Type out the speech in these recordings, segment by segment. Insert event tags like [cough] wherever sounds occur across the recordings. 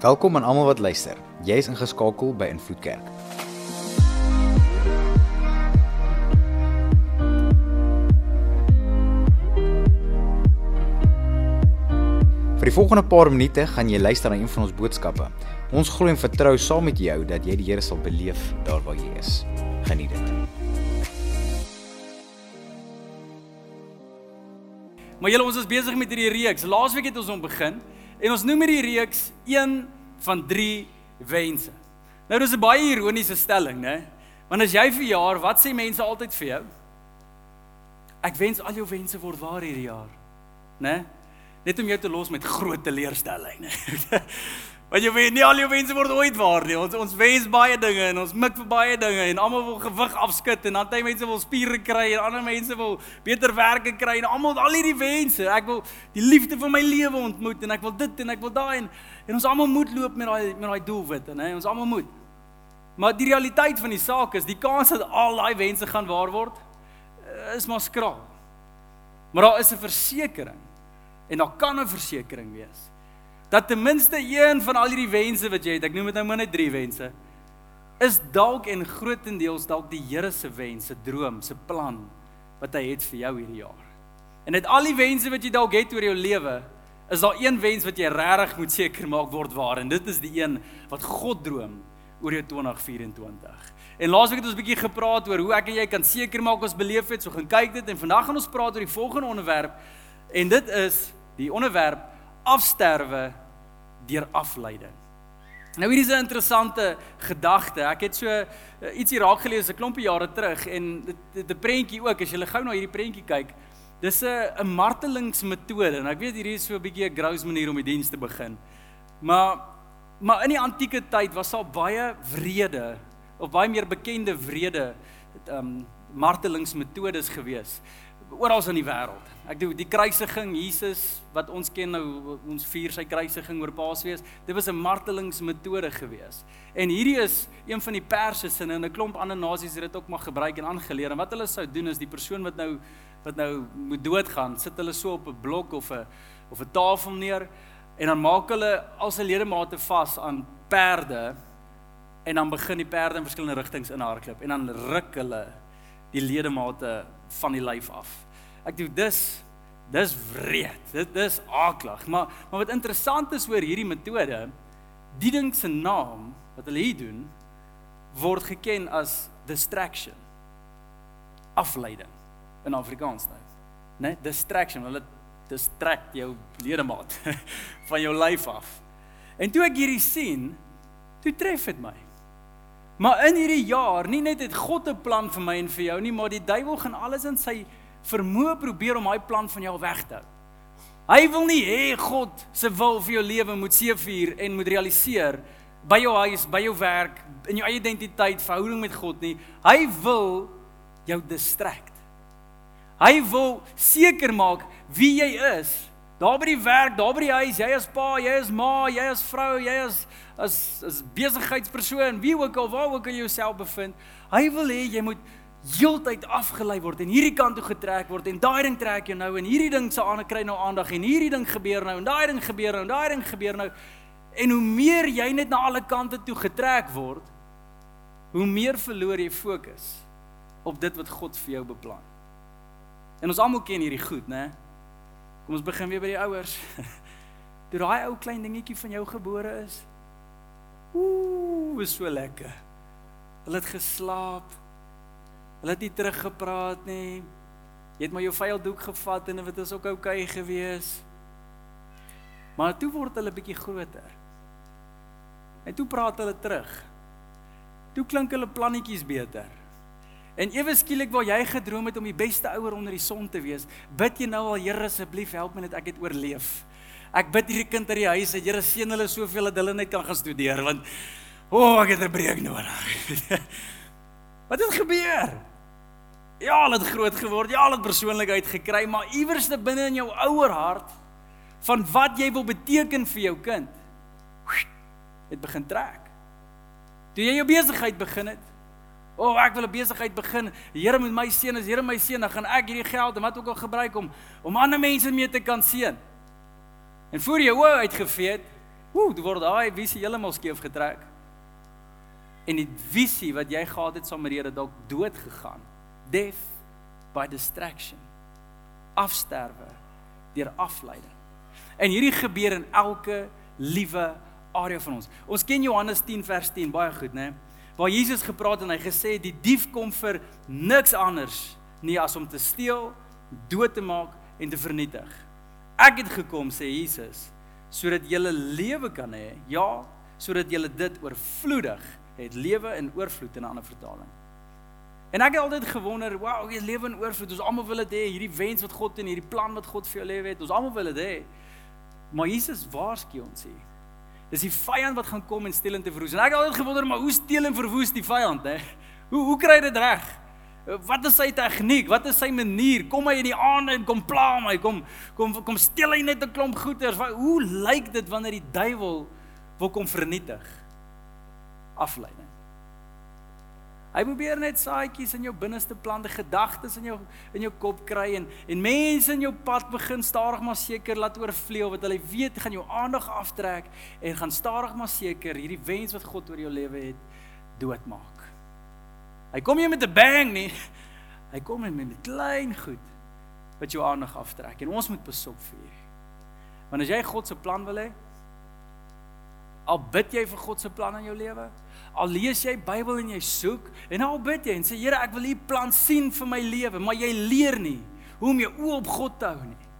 Welkom aan almal wat luister. Jy is ingeskakel by Invloed Kerk. Vir die volgende paar minute gaan jy luister na een van ons boodskappe. Ons glo en vertrou saam met jou dat jy die Here sal beleef daar waar jy is. Geniet dit. Maar julle ons is besig met hierdie reeks. Laasweek het ons hom begin en ons noem hierdie reeks een van 3 wense. Nou dis 'n baie ironiese stelling, né? Want as jy verjaar, wat sê mense altyd vir jou? Ek wens al jou wense word waar hierdie jaar, né? Net om jou te los met groot teleurstelling, né? [laughs] Want jy weet nie al jou wense word ooit waar nie. Ons ons wens baie dinge en ons mik vir baie dinge en almal wil gewig afskud en party mense wil spiere kry en ander mense wil beter werke kry en almal al hierdie wense. Ek wil die liefde van my lewe ontmoet en ek wil dit en ek wil daai en en ons almal moet loop met daai met daai doelwitte, né? Ons almal moet. Maar die realiteit van die saak is die kans dat al daai wense gaan waar word eh, is maar skraal. Maar daar is 'n versekering en daar kan 'n versekering wees dat ten minste een van al hierdie wense wat jy het, ek noem dit nou maar net 3 wense, is dalk en grootendeels dalk die Here se wens, se droom, se plan wat hy het vir jou hierdie jaar. En dit al die wense wat jy dalk het oor jou lewe, is daar een wens wat jy regtig moet seker maak word waar en dit is die een wat God droom oor jou 2024. En laasweek het ons 'n bietjie gepraat oor hoe ek en jy kan seker maak ons beleef het, so gaan kyk dit en vandag gaan ons praat oor die volgende onderwerp en dit is die onderwerp afsterwe deur afleiding. Nou hierdie is 'n interessante gedagte. Ek het so uh, ietsie raak gelees 'n klompie jare terug en dit 'n prentjie ook as jy gou na hierdie prentjie kyk. Dis 'n 'n martelingsmetode en ek weet hierdie is so 'n bietjie 'n gross manier om die diens te begin. Maar maar in die antieke tyd was daar baie wrede of baie meer bekende wrede ehm um, martelingsmetodes gewees oral in die wêreld. Ek doen die kruisiging Jesus wat ons ken nou ons vier sy kruisiging oor Paasfees. Dit was 'n martelingsmetode gewees. En hierdie is een van die perse sinne en 'n klomp ander nasies het dit ook maar gebruik en aangeleer. En wat hulle sou doen is die persoon wat nou wat nou moet doodgaan, sit hulle so op 'n blok of 'n of 'n tafel neer en dan maak hulle al sy ledemate vas aan perde en dan begin die perde in verskillende rigtings inhardloop en dan ruk hulle die ledemate van die lyf af. Ek dink dis dis wreed. Dit dis aaklag. Maar maar wat interessant is oor hierdie metode, die ding se naam wat hulle hier doen word geken as distraction. Afleiding in Afrikaans nou. Né? Distraction. Hulle distract jou ledemaat [laughs] van jou lyf af. En toe ek hierdie sien, toe tref dit my. Maar in hierdie jaar, nie net het God 'n plan vir my en vir jou nie, maar die duiwel gaan alles in sy vermoë probeer om daai plan van jou weg te hou. Hy wil nie hê God se wil vir jou lewe moet seëvier en moet realiseer by jou huis, by jou werk, in jou eie identiteit, verhouding met God nie. Hy wil jou distract. Hy wil seker maak wie jy is. Daar by die werk, daar by die huis, jy is pa, jy is ma, jy is vrou, jy is as as besigheidspersoon, wie ook al waar ook al jy jouself bevind, hy wil hê jy moet heeltyd afgelei word en hierdie kant toe getrek word en daai ding trek jou nou en hierdie ding se aan kry nou aandag en hierdie ding gebeur nou en daai ding gebeur nou en daai ding gebeur nou en hoe meer jy net na alle kante toe getrek word hoe meer verloor jy fokus op dit wat God vir jou beplan. En ons almal ken hierdie goed, né? Kom ons begin weer by die ouers. [laughs] Toe daai ou klein dingetjie van jou gebore is, Ooh, is so lekker. Hulle het geslaap. Hulle het nie teruggepraat nie. Jy het maar jou vuil doek gevat en dit was ook oukei okay gewees. Maar toe word hulle bietjie groter. En toe praat hulle terug. Toe klink hulle plannetjies beter. En ewe skielik waar jy gedroom het om die beste ouer onder die son te wees, bid jy nou al Here asseblief help my net ek het oorleef. Ek bid hierdie kind uit die huis dat Here seën hulle soveel dat hulle net kan gaan studeer want o, oh, ek het 'n breek nodig. [laughs] Wat het gebeur? Ja, hulle het groot geword. Ja, hulle het persoonlikheid gekry, maar iewerste binne in jou ouer hart van wat jy wil beteken vir jou kind, het begin trek. Toe jy jou besigheid begin het, O, oh, ek wil 'n besigheid begin. Here moet my seën. As Here my seën, dan gaan ek hierdie geld en wat ook al gebruik om om ander mense mee te kan seën. En voor jy oë uitgevee het, Ooh, dit word daai visie heeltemal skeef getrek. En die visie wat jy gehad het saam met die Here dalk dood gegaan. Death by distraction. Afsterwe deur afleiding. En hierdie gebeur in elke liewe area van ons. Ons ken Johannes 10 vers 10 baie goed, né? Waar Jesus gepraat en hy gesê die dief kom vir niks anders nie as om te steel, dood te maak en te vernietig. Ek het gekom sê Jesus sodat 'n lewe kan hê. Ja, sodat jy dit oorvloedig het, lewe in oorvloed in 'n ander vertaling. En ek het altyd gewonder, wow, jy lewe in oorvloed. Ons almal wil dit hê, hierdie wens wat God en hierdie plan wat God vir jou lewe het. Ons almal wil dit hê. Maar Jesus waarsku ons hier. Dis die vyand wat gaan kom en steel en verwoes. En ek het altyd gewonder, maar hoe steel en verwoes die vyand, hè? Hoe hoe kry hy dit reg? Wat is sy tegniek? Wat is sy manier? Kom hy in die aand en kom pla my, kom kom kom steel hy net 'n klomp goeder. Hoe lyk dit wanneer die duiwel wil kom vernietig? Afleiding. Hy probeer net saaitjies in jou binneste plante, gedagtes in jou in jou kop kry en en mense in jou pad begin stadig maar seker laat oorvleuel wat hulle weet gaan jou aandag aftrek en gaan stadig maar seker hierdie wens wat God oor jou lewe het doodmaak. Hy kom nie met 'n bang nie. Hy kom net met 'n klein goed wat jou aandag aftrek en ons moet besop vir hierdie. Want as jy God se plan wil hê, al bid jy vir God se plan in jou lewe, Al lees jy Bybel en jy soek en al bid jy en sê Here, ek wil U plan sien vir my lewe, maar jy leer nie hoe om jou oë op God te hou nie.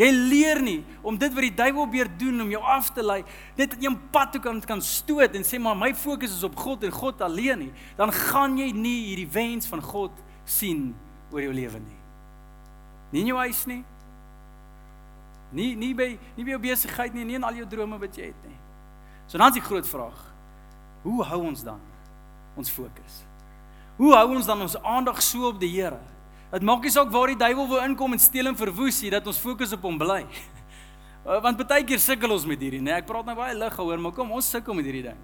Jy leer nie om dit wat die duiwel probeer doen om jou af te lei, net in 'n pad toe kan kan stoot en sê maar my fokus is op God en God alleen nie, dan gaan jy nie hierdie wens van God sien oor jou lewe nie. Nie in jou huis nie. Nie nie by nie by jou besigheid nie, nie in al jou drome wat jy het nie. So dan is die groot vraag. Hoe hou ons dan ons fokus? Hoe hou ons dan ons aandag so op die Here? Dit maak nie saak waar die duiwel wil inkom en steel en verwoes nie, dat ons fokus op hom bly. [laughs] Want baie keer sukkel ons met hierdie, né? Nee, ek praat nou baie lig gehoor, maar kom ons sukkel met hierdie ding.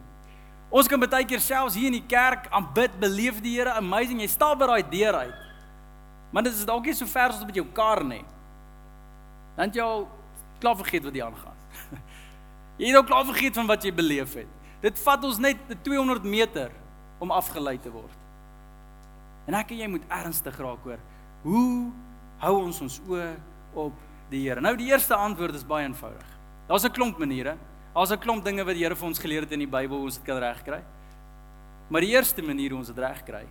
Ons kan baie keer selfs hier in die kerk aanbid, beleef die Here, amazing. Jy stap by daai deur uit. Maar dit is dalk nie so ver as met jou kar nie. Dan jy al klaar vergeet wat jy aangaan. [laughs] Jy het al klaar vergeet van wat jy beleef het. Dit vat ons net 200 meter om afgelei te word. En ek en jy moet ernstig raak hoor. Hoe hou ons ons oë op die Here? Nou die eerste antwoord is baie eenvoudig. Daar's 'n klomp maniere. Daar's 'n klomp dinge wat die Here vir ons geleer het in die Bybel ons dit kan regkry. Maar die eerste manier hoe ons dit regkry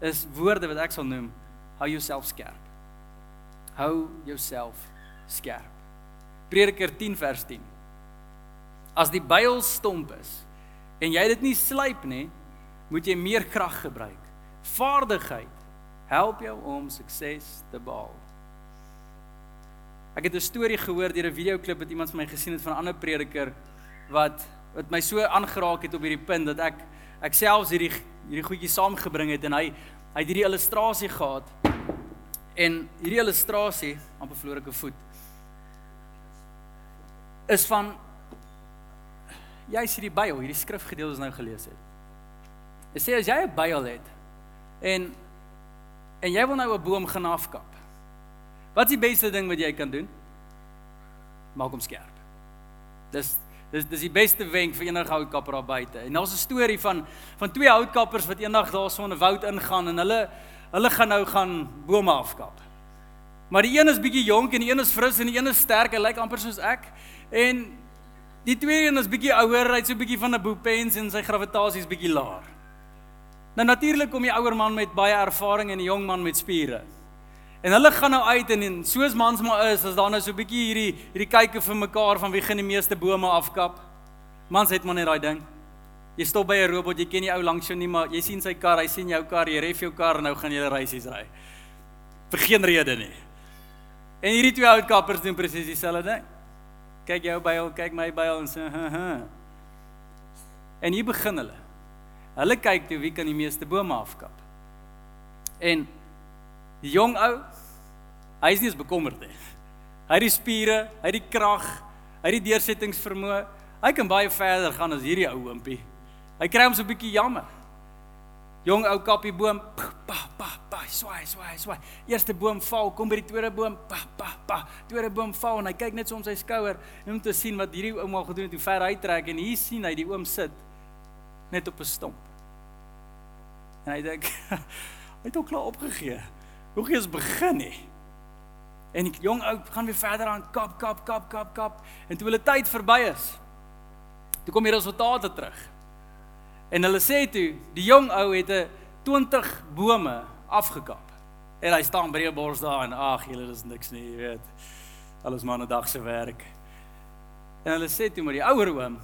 is woorde wat ek sal noem: hou jouself skerp. Hou jouself skerp. Prediker 10 vers 10 as die byl stomp is en jy dit nie slyp nie, moet jy meer krag gebruik. Vaardigheid help jou om sukses te behaal. Ek het 'n storie gehoor deur 'n videoklip wat iemand vir my gesien het van 'n ander prediker wat wat my so aangeraak het op hierdie punt dat ek ek selfs hierdie hierdie goedjies saamgebring het en hy hy het hierdie illustrasie gehad. En hierdie illustrasie, amper verloor ek 'n voet, is van jy's hierdie Bybel, hierdie skrifgedeelte wat ons nou gelees het. Dit sê as jy 'n Bybel het en en jy wil nou 'n boom gaan afkap. Wat is die beste ding wat jy kan doen? Maak hom skerp. Dis dis dis die beste wenk vir enige houtkapper daar buite. En daar's 'n storie van van twee houtkappers wat eendag daar so in 'n woud ingaan en hulle hulle gaan nou gaan bome afkap. Maar die een is bietjie jonk en die een is fris en die een is sterk, hy lyk amper soos ek. En Die tweede een is bietjie ouer, hy't so bietjie van 'n boepens en sy gravitasie is bietjie laer. Nou natuurlik kom die ouer man met baie ervaring en die jong man met spiere. En hulle gaan nou uit en, en soos mans maar is, as daar nou so bietjie hierdie hierdie kykie vir mekaar van wie gaan die meeste bome afkap. Mans het maar net daai ding. Jy stop by 'n robot, jy ken die ou langs jou nie, maar jy sien sy kar, hy sien jou kar, jy ref jou kar en nou gaan julle reisies ry. Vir geen rede nie. En hierdie twee oud kappers doen presies dieselfde ding kyk jou byl, kyk my byl en sê, "Ha ha." En hier begin hulle. Hulle kyk toe wie kan die meeste bome afkap. En die jong ou, hy is nie eens bekommerd nie. Hy het die spiere, hy het die krag, hy het die deursettingsvermoë. Hy kan baie verder gaan as hierdie ou oompie. Hy kry hom so 'n bietjie jammer. Jong ou kap die boom, pa pa pa, swaai, swaai, swaai. Eerste boom val, kom by die tweede boom, pa pa pa. Tweede boom val en hy kyk net so om sy skouer om te sien wat hierdie ouma gedoen het, hoe ver hy trek en hier sien hy die oom sit net op 'n stomp. En hy dink [laughs] hy het ook klaar opgegee. Hoe ons begin nie? En die jong ou gaan weer verder aan kap kap kap kap kap en toe hulle tyd verby is. Toe kom die resultate terug. En hulle sê toe die jong ou het 'n 20 bome afgekap. En hy staan by die bors daar en ag julle dis niks nie, jy weet. Alles maar 'n dag se werk. En hulle sê toe maar die ouer oom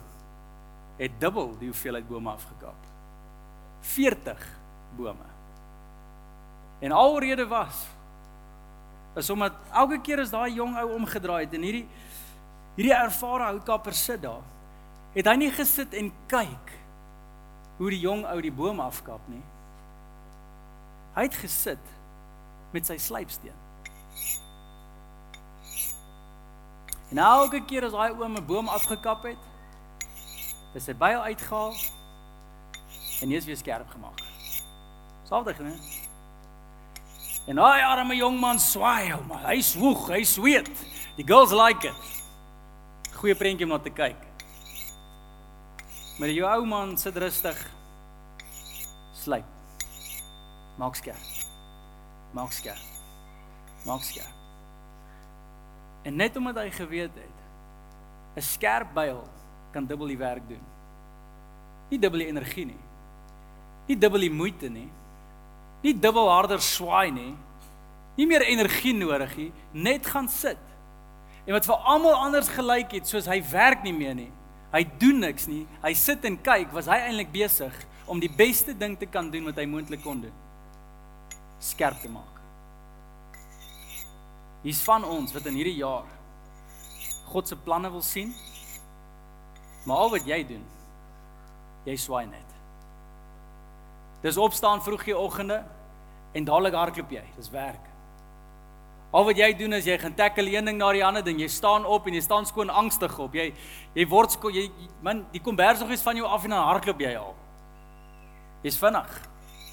het dubbel die hoeveelheid bome afgekap. 40 bome. En alrede was is omdat elke keer as daai jong ou omgedraai het en hierdie hierdie ervare houtkapper sit daar, het hy nie gesit en kyk hoe die jong ou die boom afkap nie. Hy het gesit met sy slypsteen. En elke keer as daai oom 'n boom afgekap het, het hy baie uitgehaal en eens weer skerp gemaak. Saldig, né? En daai arme jong man swaai hom, hy swoeg, hy sweet. Die girls like it. Goeie prentjie om na te kyk. Maar die ou man sit rustig. Slyp. Maak skerp. Maak skerp. Maak skerp. En net omdat hy geweet het 'n skerp byl kan dubbel die werk doen. Nie dubbel die energie nie. Nie dubbel die moeite nie nie dubbel harder swaai nie. Nie meer energie nodig nie, net gaan sit. En wat vir almal anders gelyk het soos hy werk nie meer nie. Hy doen niks nie. Hy sit en kyk, was hy eintlik besig om die beste ding te kan doen wat hy moontlik kon doen. Skerp te maak. Hier's van ons wat in hierdie jaar God se planne wil sien. Maar al wat jy doen, jy swaai net. Dis opstaan vroegie oggende en dadelik hardloop jy. Dis werk. Al wat jy doen is jy gaan tackle een ding na die ander ding. Jy staan op en jy staan skoon angstig op. Jy jy word sko jy man, die kombers nog eens van jou af en dan hardloop jy al. Jy's vinnig.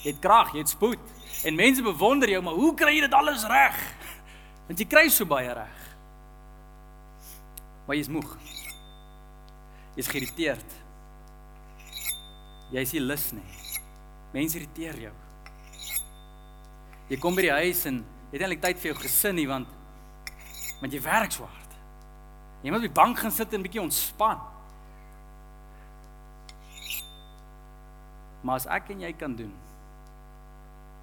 Jy het krag, jy het spoed. En mense bewonder jou, maar hoe kry jy dit alles reg? Want jy kry so baie reg. Maar jy's moeg. Jy's geïrriteerd. Jy is nie lus nie. Mense irriteer jou. Jy kom by die huis en jy het eintlik tyd vir jou gesin nie want want jy werk so hard. Jy moet op die bank gaan sit en 'n bietjie ontspan. Maar as ek en jy kan doen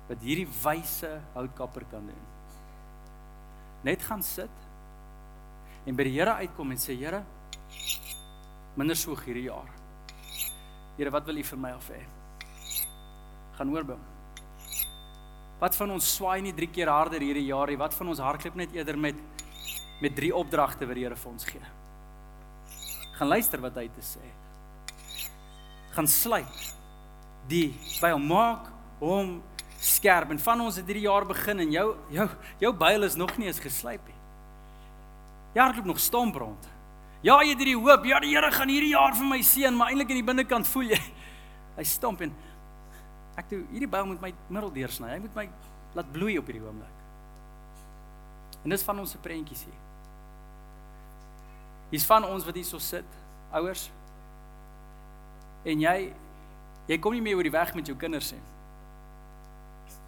wat hierdie wyse houtkapper kan doen. Net gaan sit en by die Here uitkom en sê Here minder so hierdie jaar. Here, wat wil U vir my af hê? gaan oorbou. Wat van ons swaai nie 3 keer harder hierdie jaar nie? Wat van ons hardloop net eerder met met 3 opdragte wat die Here vir ons gee? Gaan luister wat hy te sê het. Gaan sluit die by hom maak hom skerp en van ons het hierdie jaar begin en jou jou jou byl is nog nie eens geslyp nie. Jy hardloop nog stomp rond. Ja, jy het hierdie hoop, ja, die Here gaan hierdie jaar vir my seën, maar eintlik in die binnekant voel jy [laughs] hy stomp en Ek toe hierdie boom moet my middel deursny. Hy moet my laat bloei op hierdie oomblik. En dis van ons se prentjies hier. Hier's van ons wat hier so sit, ouers. En jy jy kom nie meer oor die weg met jou kinders nie.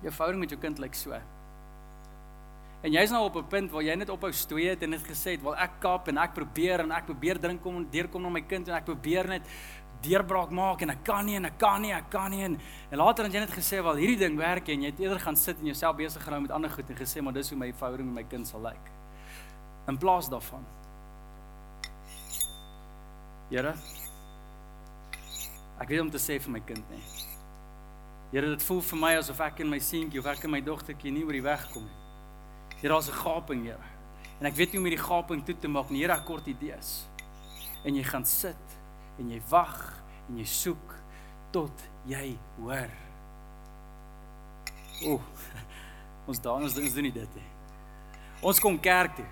Jou verhouding met jou kind lyk so. En jy's nou op 'n punt waar jy net ophou stoei het en net gesê het, "Wel ek kap en ek probeer en ek probeer drink kom deurkom na my kind en ek probeer net deurbraak maak en ek kan nie en ek kan nie, ek kan nie en, en later het jy net gesê wel hierdie ding werk en jy het eerder gaan sit en jouself besig gehou met ander goed en gesê maar dis hoe my verhouding met my kind sal lyk. In plaas daarvan. Here Ek weet om te sê vir my kind nie. Here dit voel vir my asof ek en my seentjie of ek en my dogtertjie nie oor die weg kom nie. Here daar's 'n gaping, Here. En ek weet nie hoe om hierdie gaping toe te maak nie. Here, ek kort idees. En jy gaan sit en jy wag en jy soek tot jy hoor. O. [laughs] Ons daar ons doen nie dit nie. Ons kom kerk toe.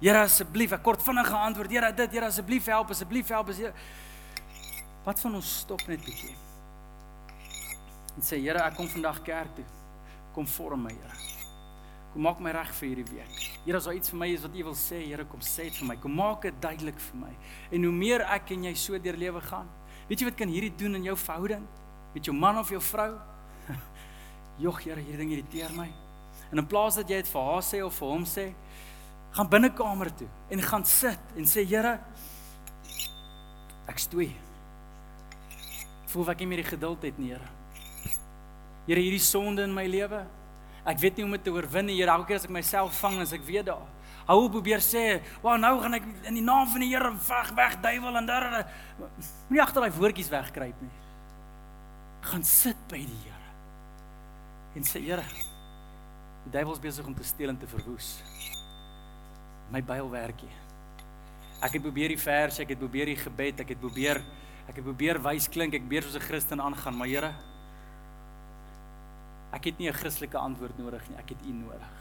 Here asseblief, ek kort vinnige antwoord. Here dit, Here asseblief help, asseblief help as jy Wat van ons stop net bietjie. En sê Here, ek kom vandag kerk toe. Kom vorm my, Here. Kom maak my reg vir hierdie week. Here, as daar iets vir my is wat U wil sê, Here, kom sê dit vir my. Kom maak dit duidelik vir my. En hoe meer ek en jy so deur lewe gaan, weet jy wat kan hierdie doen in jou verhouding met jou man of jou vrou? [laughs] Jog, Here, hierdie ding irriteer my. En in plaas dat jy dit vir haar sê of vir hom sê, gaan binnekamer toe en gaan sit en sê, Here, ek stoei. Voel ek nie meer die geduld het nie, Here. Here, hierdie sonde in my lewe, Ek weet nie hoe om dit te oorwin nie. Here, elke keer as ek myself vang, as ek weer daar. Hou op probeer sê, "Waar nou gaan ek in die naam van die Here veg weg duiwel en daar." Moenie agter daai woordjies wegkruip nie. Gaan sit by die Here. En sê, "Here, die duiwel is besig om te steel en te verwoes. My byl werk nie. Ek het probeer die vers, ek het probeer die gebed, ek het probeer ek het probeer wys klink ek beter soos 'n Christen aangaan, maar Here, Ek het nie 'n Christelike antwoord nodig nie, ek het U nodig.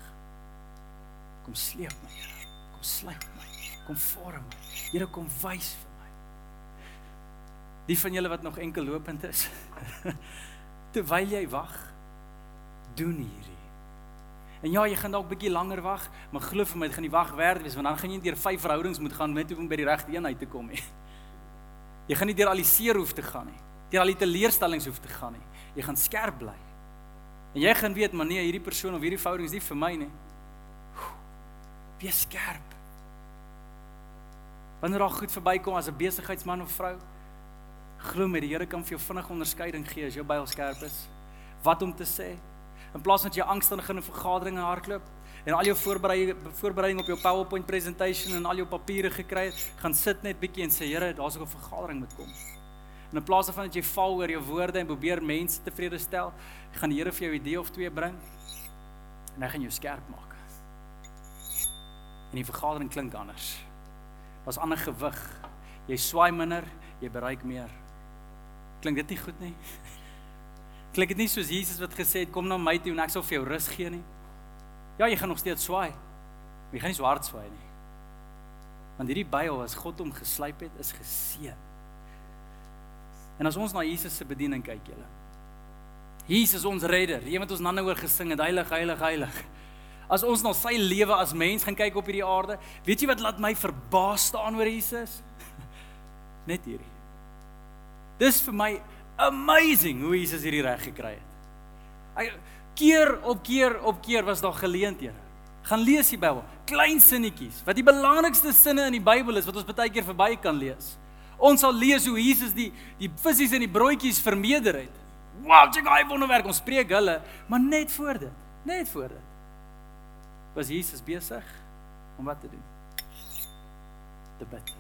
Kom sleep my, Here. Kom slyp my. Kom vorm my. Here kom wys vir my. Die van julle wat nog enkel lopend is. [laughs] Terwyl jy wag, doen hierdie. En ja, jy gaan dalk bietjie langer wag, maar glo vir my, dit gaan nie wag werd wees want dan gaan jy deur vyf verhoudings moet gaan net om by die regte een uit te kom nie. [laughs] Jy gaan nie deur al die seer hoef te gaan nie. Deur al die teleurstellings hoef te gaan nie. Jy gaan skerp bly. En jy gaan weet, maar nee, hierdie persoon of hierdie verhouding is nie vir my nie. Wees skerp. Wanneer daar goed verbykom as 'n besigheidsman of vrou, glo my, die Here kan vir jou vinnig onderskeiding gee as jou byl skerp is. Wat om te sê? In plaas van jy angstig in 'n vergadering hardloop en al jou voorbereiding voorbereiding op jou PowerPoint presentation en al jou papiere gekry het, gaan sit net bietjie en sê, Here, daar's ook 'n vergadering moet kom. En in plaas daarvan dat jy val oor jou woorde en probeer mense tevrede stel, gaan die Here vir jou 'n idee of twee bring en hy gaan jou skerp maak. En die vergadering klink anders. Daar's ander gewig. Jy swaai minder, jy bereik meer. Klink dit nie goed nie? [laughs] Klink dit nie soos Jesus wat gesê het kom na my toe en ek sal vir jou rus gee nie? Ja, jy gaan nog steeds swaai. Maar jy gaan nie so hard swaai nie. Want hierdie byl as God hom geslyp het, is geseën. En as ons na Jesus se bediening kyk, julle. Jesus ons redder, die een wat ons nou oor gesing het, heilig, heilig, heilig. As ons na sy lewe as mens gaan kyk op hierdie aarde, weet jy wat laat my verbaas staan oor Jesus? [laughs] Net hierdie. Dis vir my amazing hoe Jesus hierdie reg gekry het. Hy keer op keer op keer was daar geleenthede. Gaan lees die Bybel, klein sinnetjies wat die belangrikste sinne in die Bybel is wat ons baie keer verby kan lees. Ons sal lees hoe Jesus die die visse en die broodjies vermeerder het. Wow, jy gaan wonderwerk ons spreek hulle, maar net voor dit, net voor dit. Was Jesus besig om wat te doen? Te bid.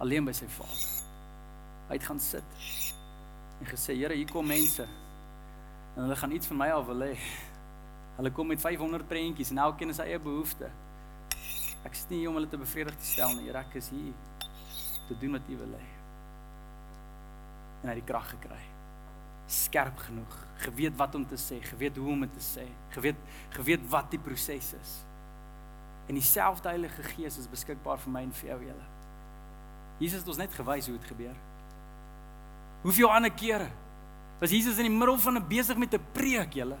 Alleen by sy Vader. Hy het gaan sit en gesê, Here, hier kom mense en hulle gaan iets van my af wil hê. Hulle kom met 500 prentjies en elkeen het sy eie behoeftes. Ek is nie hier om hulle te bevredig te stel nie, Here, ek is hier te doen wat U wil hê. En hy het die krag gekry. Skerp genoeg, geweet wat om te sê, geweet hoe om dit te sê, geweet geweet wat die proses is. En dieselfde Heilige Gees is beskikbaar vir my en vir jou julle. Jesus het ons net gewys hoe dit gebeur. Hoeveel ander kere was Jesus in die middel van 'n besig met 'n preek julle.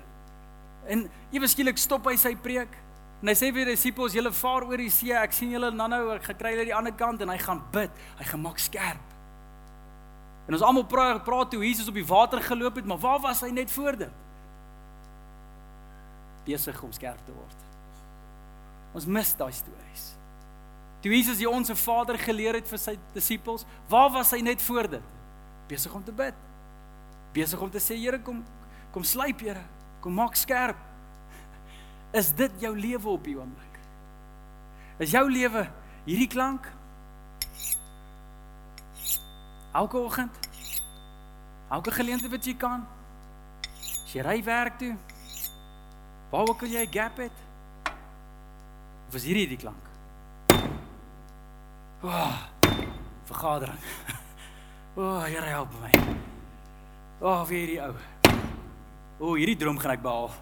En ewe skielik stop hy sy preek En hy sê vir die disippels, julle vaar oor die see, ek sien julle nou-nou, ek gekry hulle die ander kant en hy gaan bid. Hy gaan maak skerp. En ons almal praat praat toe Jesus op die water geloop het, maar waar was hy net voor dit? Besig om skerp te word. Ons mis daai stories. Toe Jesus die onsse Vader geleer het vir sy disippels, waar was hy net voor dit? Besig om te bid. Besig om te sê, Here, kom kom slyp, Here. Kom maak skerp. Is dit jou lewe op hierdie oomblik? Is jou lewe hierdie klank? Elke oggend? Elke geleentheid wat jy kan? As jy ry werk toe? Waar ook al jy 'n gap het? Of is hierdie die klank? Oh, vergadering. [laughs] O, oh, Here help my. O, oh, wie hierdie ou. O, oh, hierdie droom gaan ek behaal.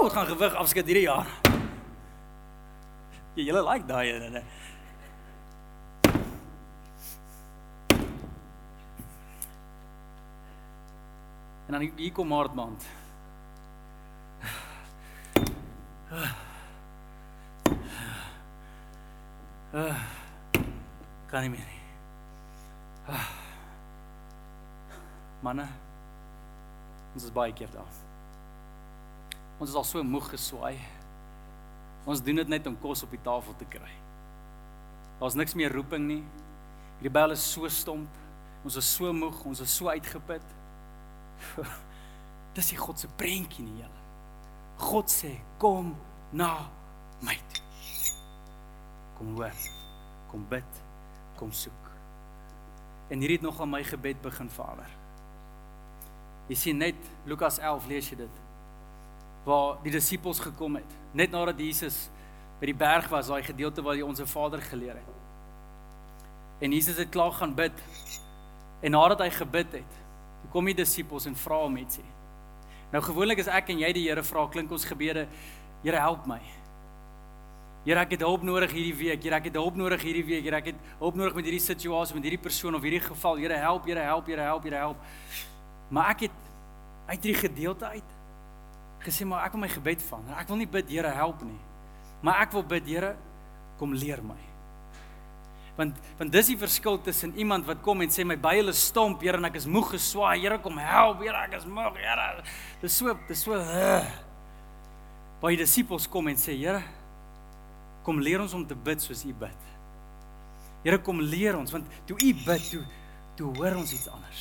Ooh, het gaan gewig afskud hierdie jaar. Jy julle like daai en en. En dan hier kom Maart maand. Uh, kan nie meer nie. Uh. Manne, ons is baie keer daar. Ons is al so moeg geswaai. Ons doen dit net om kos op die tafel te kry. Daar's niks meer roeping nie. Hierdie bel is so stomp. Ons is so moeg, ons is so uitgeput. [laughs] Dis die God se prentjie nie, julle. God sê, "Kom na my." Kom hoor, kom bid, kom soek. En hierdie het nog aan my gebed begin vader. Jy sien net Lukas 11 lees jy dit. Waar die disippels gekom het, net nadat Jesus by die berg was, daai gedeelte waar hy ons Vader geleer het. En Jesus het klaar gaan bid. En nadat hy gebid het, kom die disippels en vra hom ietsie. Nou gewoonlik as ek en jy die Here vra, klink ons gebede, Here help my. Here ek het hulp nodig hierdie week. Here ek het hulp nodig hierdie week. Here ek het hulp nodig met hierdie situasie, met hierdie persoon of hierdie geval. Here help, Here help, Here help, Here help. Maar ek het uit hierdie gedeelte uit gesê maar ek wil my gebed vang. Ek wil nie bid Here help nie. Maar ek wil bid Here kom leer my. Want want dis die verskil tussen iemand wat kom en sê my byle is stomp, Here en ek is moeg geswaai. Here kom help, Here ek is moeg, Here. Dis so dis so uh. Baie disippels kom en sê Here kom leer ons om te bid soos U bid. Here kom leer ons want toe U bid, toe toe hoor ons iets anders.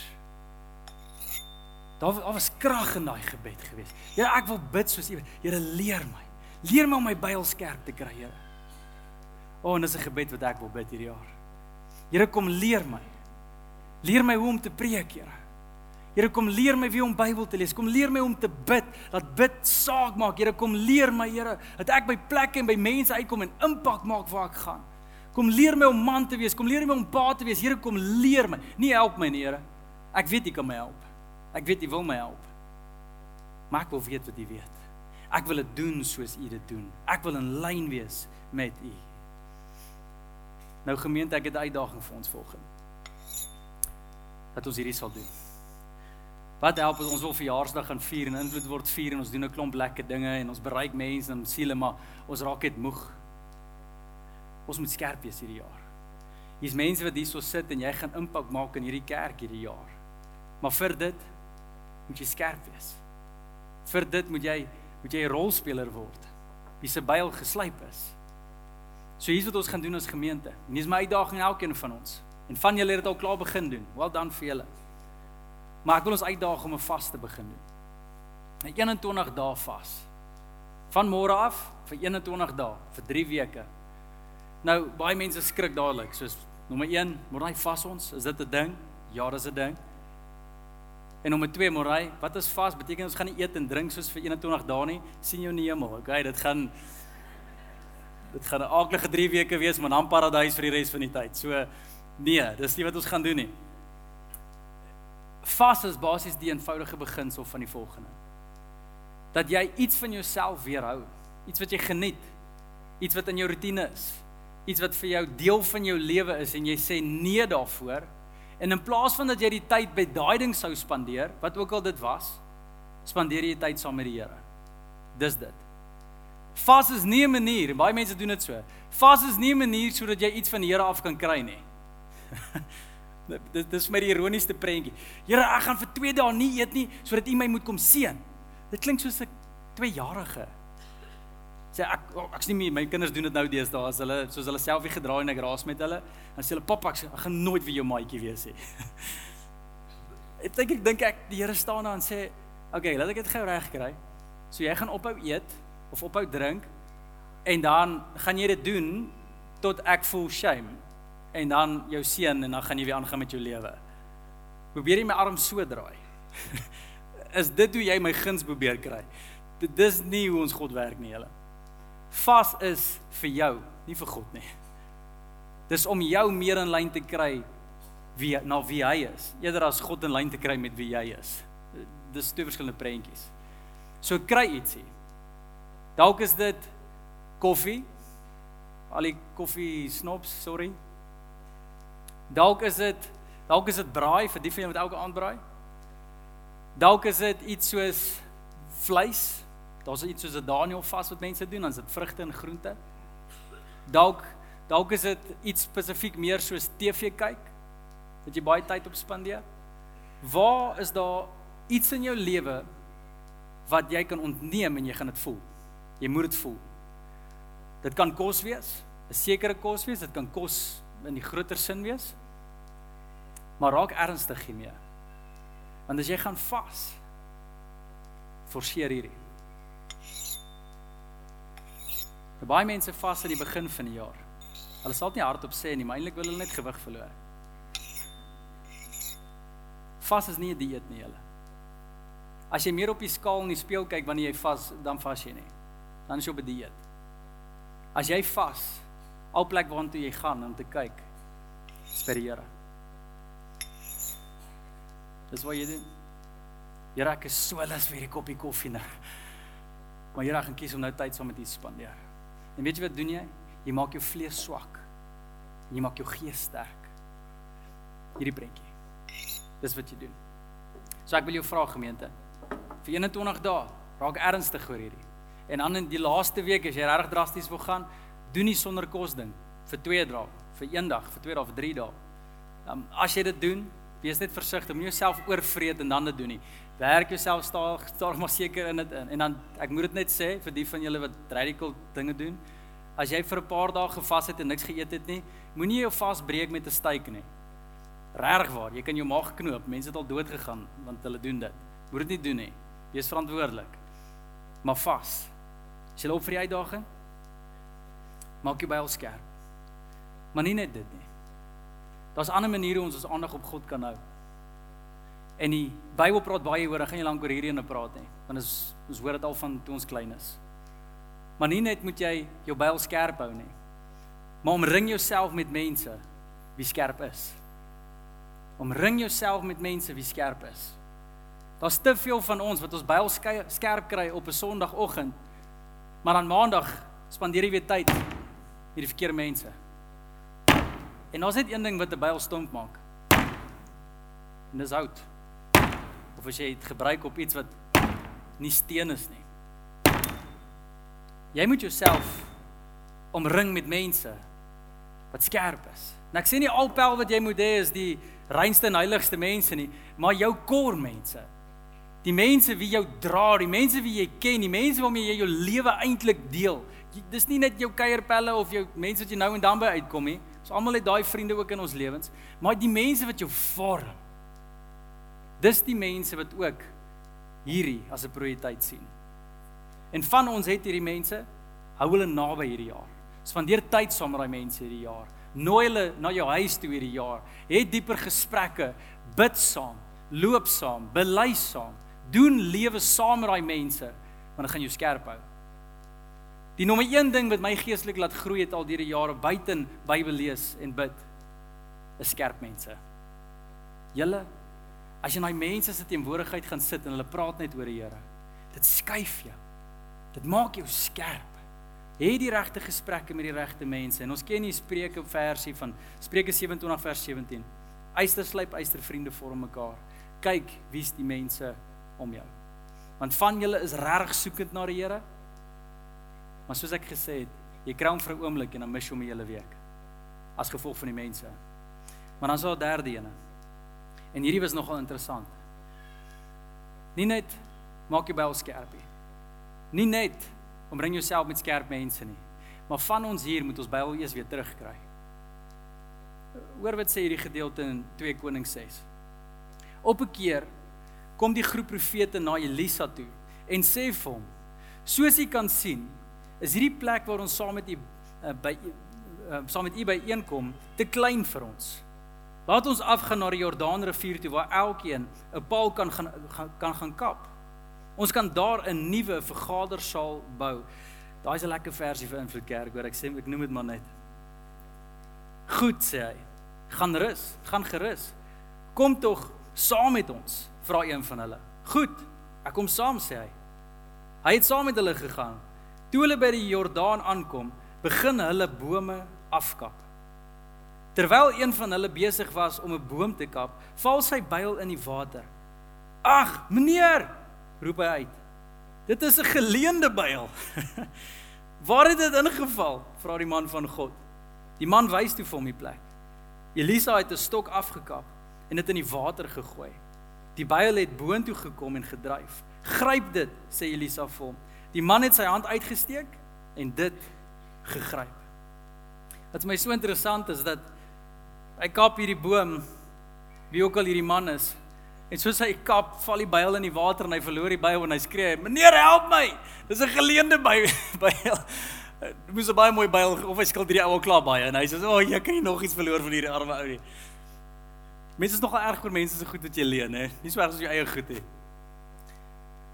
Daar daar was krag in daai gebed gewees. Here, ek wil bid soos U. Here, leer my. Leer my om my byl skerp te kry, Here. O, en dis 'n gebed wat ek wil bid hierdie jaar. Here, kom leer my. Leer my hoe om te preek, Here. Here kom leer my wie om Bybel te lees. Kom leer my om te bid. Laat bid saak maak. Here kom leer my, Here, dat ek by plekke en by mense uitkom en impak maak waar ek gaan. Kom leer my om man te wees. Kom leer my om pa te wees. Here kom leer my. Nie help my nie, Here. Ek weet U kan my help. Ek weet U wil my help. Maar ek wil weet wat U weet. Ek wil dit doen soos U dit doen. Ek wil in lyn wees met U. Nou gemeente, ek het 'n uitdaging vir ons volgende. Dat ons hierdie sal doen. Wat help as ons wil verjaarsdag gaan vier en invloed word vier en ons doen 'n klomp lekker dinge en ons bereik mense en siele maar ons raak net moeg. Ons moet skerp wees hierdie jaar. Hier's mense wat hierso sit en jy gaan impak maak in hierdie kerk hierdie jaar. Maar vir dit moet jy skerp wees. Vir dit moet jy moet jy 'n rolspeler word. Wie se byl geslyp is. So hier's wat ons gaan doen as gemeente. En dis my uitdaging elkeen van ons. En van julle het dit al klaar begin doen. Well done vir julle. Maar ek wil ons uitdaag om 'n vas te begin doen. 'n 21 dae vas. Van môre af vir 21 dae vir 3 weke. Nou baie mense skrik dadelik, soos nommer 1, moet hy vas ons? Is dit 'n ding? Ja, dis 'n ding. En nommer 2, Morai, wat is vas? Beteken ons gaan nie eet en drink soos vir 21 dae nie. sien jou in die hemel. Okay, dit gaan dit gaan 'n aardige 3 weke wees, maar dan paradys vir die res van die tyd. So nee, dis nie wat ons gaan doen nie. Vas is basies die eenvoudige beginsel van die volgende. Dat jy iets van jouself weerhou, iets wat jy geniet, iets wat in jou rotine is, iets wat vir jou deel van jou lewe is en jy sê nee daarvoor. En in plaas van dat jy die tyd by daai ding sou spandeer, wat ook al dit was, spandeer jy tyd saam met die Here. Dis dit. Vas is nie 'n manier, baie mense doen dit so. Vas is nie 'n manier sodat jy iets van die Here af kan kry nie. [laughs] Dit dis vir my die ironiesste prentjie. Here, ek gaan vir 2 dae nie eet nie sodat U my moet kom seën. Dit klink soos 'n 2-jarige. Sê ek oh, ek's nie meer, my kinders doen dit nou deesdae as hulle soos hulle selfie gedraai en ek raas met hulle, dan sê hulle pappa ek, ek gaan nooit vir jou maatjie wees nie. [laughs] ek dink ek dink ek die Here staan daar en sê, "Oké, okay, laat ek dit gou reg kry. So jy gaan ophou eet of ophou drink en dan gaan jy dit doen tot ek voel shame en dan jou seun en dan gaan jy weer aangaan met jou lewe. Probeer jy my arm so draai? [laughs] is dit hoe jy my guns probeer kry? Dit dis nie hoe ons God werk nie, julle. Vas is vir jou, nie vir God nie. Dis om jou meer in lyn te kry wie na wie hy is, eerder as God in lyn te kry met wie jy is. Dis twee verskillende prentjies. So kry ietsie. Dalk is dit koffie. Al die koffie snobs, sorry, Dalk is dit dalk is dit braai vir die van julle wat elke aand braai. Dalk is dit iets soos vleis Daar's iets soos 'n Daniel vas wat mense doen, dan is dit vrugte en groente. Dalk dalk is dit iets spesifiek meer soos TV kyk dat jy baie tyd op spandeer. Waar is daar iets in jou lewe wat jy kan ontneem en jy gaan dit voel? Jy moet dit voel. Dit kan kos wees, 'n sekere kos wees, dit kan kos in die groter sin wees. Maar raak ernstig hiermee. Want as jy gaan vas, forceer hierdie. Baie mense vas aan die begin van die jaar. Hulle sal dit nie hardop sê nie, maar eintlik wil hulle net gewig verloor. Vas is nie 'n dieet nie, julle. As jy meer op die skaal in die spieël kyk wanneer jy vas, dan vas jy nie. Dan is jy op 'n dieet. As jy vas, al plek waartoe jy gaan om te kyk, is vir die Here. Dis wat jy doen. Here, ek is so lus vir 'n koppie koffie nou. Maar Here, ek gaan kies om nou tyd saam met U te spandeer. En weet jy wat doen jy? Jy maak jou vlees swak. En jy maak jou gees sterk. Hierdie prentjie. Dis wat jy doen. So ek wil jou vra gemeente vir 21 dae, raak ernstig oor hierdie. En dan in die laaste week as jy regtig drasties wil gaan, doen nie sonder kos ding vir 2 dae, vir 1 dag, vir 2 dae, vir 3 dae. Um, as jy dit doen, wees net versigtig, moenie jouself oorvreet en dan dit doen nie. Werk jouself stadig, stadig maar seker in dit in. En dan ek moet dit net sê vir die van julle wat radical dinge doen, as jy vir 'n paar dae gevas het en niks geëet het nie, moenie jou vas breek met 'n steak nie. Regtig waar, jy kan jou maag knoop. Mense het al dood gegaan want hulle doen dit. Moet dit nie doen nie. Wees verantwoordelik. Maar vas. As jy loop vir die uitdaging, maak jou byl skerp. Maar nie net dit nie. Daar's ander maniere ons ons aandag op God kan hou. En die Bybel praat baie oor, ek gaan nie lank oor hierdie ene praat nie, want ons ons hoor dit al van toe ons klein is. Maar nie net moet jy jou byl skerp hou nie, maar omring jouself met mense wie skerp is. Omring jouself met mense wie skerp is. Daar's te veel van ons wat ons byl skerp kry op 'n Sondagoggend, maar dan Maandag spandeer jy weer tyd met die verkeerde mense. En daar's net een ding wat 'n byl stomp maak. En dis hout of as jy dit gebruik op iets wat nie steen is nie. Jy moet jouself omring met mense wat skerp is. En ek sê nie al pel wat jy moet hê is die reinste en heiligste mense nie, maar jou kor mense. Die mense wie jou dra, die mense wie jy ken, die mense waarmee jy jou lewe eintlik deel. Dis nie net jou kuierpelle of jou mense wat jy nou en dan by uitkom nie. Ons almal het daai vriende ook in ons lewens, maar die mense wat jou vorm Dis die mense wat ook hierdie as 'n prioriteit sien. En van ons het hierdie mense hou hulle naby hierdie jaar. Spandeer tyd saam met daai mense hierdie jaar. Nooi hulle na jou huis toe hierdie jaar. Het dieper gesprekke, bid saam, loop saam, bely saam, doen lewe saam met daai mense, want dit gaan jou skerp hou. Die nommer 1 ding wat my geestelik laat groei het al deur die jare buiten Bybel lees en bid, is skerp mense. Julle As jy in daai mense se teenwoordigheid gaan sit en hulle praat net oor die Here, dit skuif jou. Dit maak jou skerp. Hê die regte gesprekke met die regte mense. En ons ken die Spreuke versie van Spreuke 27 vers 17. Eyster slyp eyster vriende vorm mekaar. Kyk wie's die mense om jou. Want van julle is reg soekend na die Here. Maar soos ek gesê het, jy kry hom vir 'n oomblik en dan mis jy hom 'n hele week as gevolg van die mense. Maar dan is daar 'n derde ene. En hierdie was nogal interessant. Nie net maak jy byl skerp nie. Nie net omring jouself met skerp mense nie. Maar van ons hier moet ons byl eers weer terugkry. Hoor wat sê hierdie gedeelte in 2 Konings 6. Op 'n keer kom die groep profete na Elisa toe en sê vir hom: "Soos jy kan sien, is hierdie plek waar ons saam met u uh, by uh, saam met u byeenkom te klein vir ons." Laat ons afgaan na die Jordaanrivier toe waar elkeen 'n paal kan gaan kan gaan kap. Ons kan daar 'n nuwe vergadersaal bou. Daai is 'n lekker versie vir in vir kerk, hoor ek sê ek noem dit maar net. Goed sê hy. Gaan rus, gaan gerus. Kom tog saam met ons, vra een van hulle. Goed, ek kom saam sê hy. Hy het saam met hulle gegaan. Toe hulle by die Jordaan aankom, begin hulle bome afkap. Terwyl een van hulle besig was om 'n boom te kap, val sy byl in die water. "Ag, meneer!" roep hy uit. Dit is 'n geleende byl. [laughs] Waar het dit ingeval? Vra die man van God. Die man wys toe vir hom die plek. Elisa het 'n stok afgekap en dit in die water gegooi. Die byl het boontoe gekom en gedryf. "Gryp dit," sê Elisa vir hom. Die man het sy hand uitgesteek en dit gegryp. Wat my so interessant is dat hy kap hierdie boom wie ook al hierdie man is. En soos hy kap val die byl in die water en hy verloor die byl en hy skree meneer help my! Dis 'n geleende byl [laughs] Dit moes 'n baie mooi byl of hy skuld hierdie ou al klaar baie en hy sê o oh, jy kan nie nog iets verloor van hierdie arme ou nie Mense is nogal erg oor mense se goed wat jy leen hè. Nie so erg as jou eie goed hè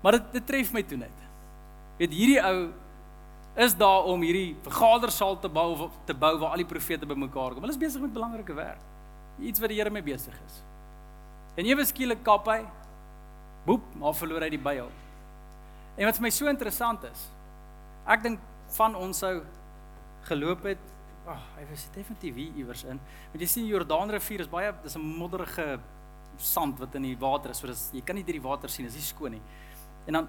Maar dit dit tref my toe net. Weet hierdie ou is daar om hierdie vergadersaal te bou te bou waar al die profete bymekaar kom. Hulle is besig met belangrike werk. Iets wat die Here mee besig is. En ewe skielik kap hy. Boep, maar verloor hy die byl. En wat vir my so interessant is, ek dink van ons sou geloop het. Ag, oh, hy was definitief hier iewers in. Want jy sien Jordaanrivier is baie dis 'n modderige sand wat in die water is, so dis jy kan nie deur die water sien, dis nie skoon nie. En dan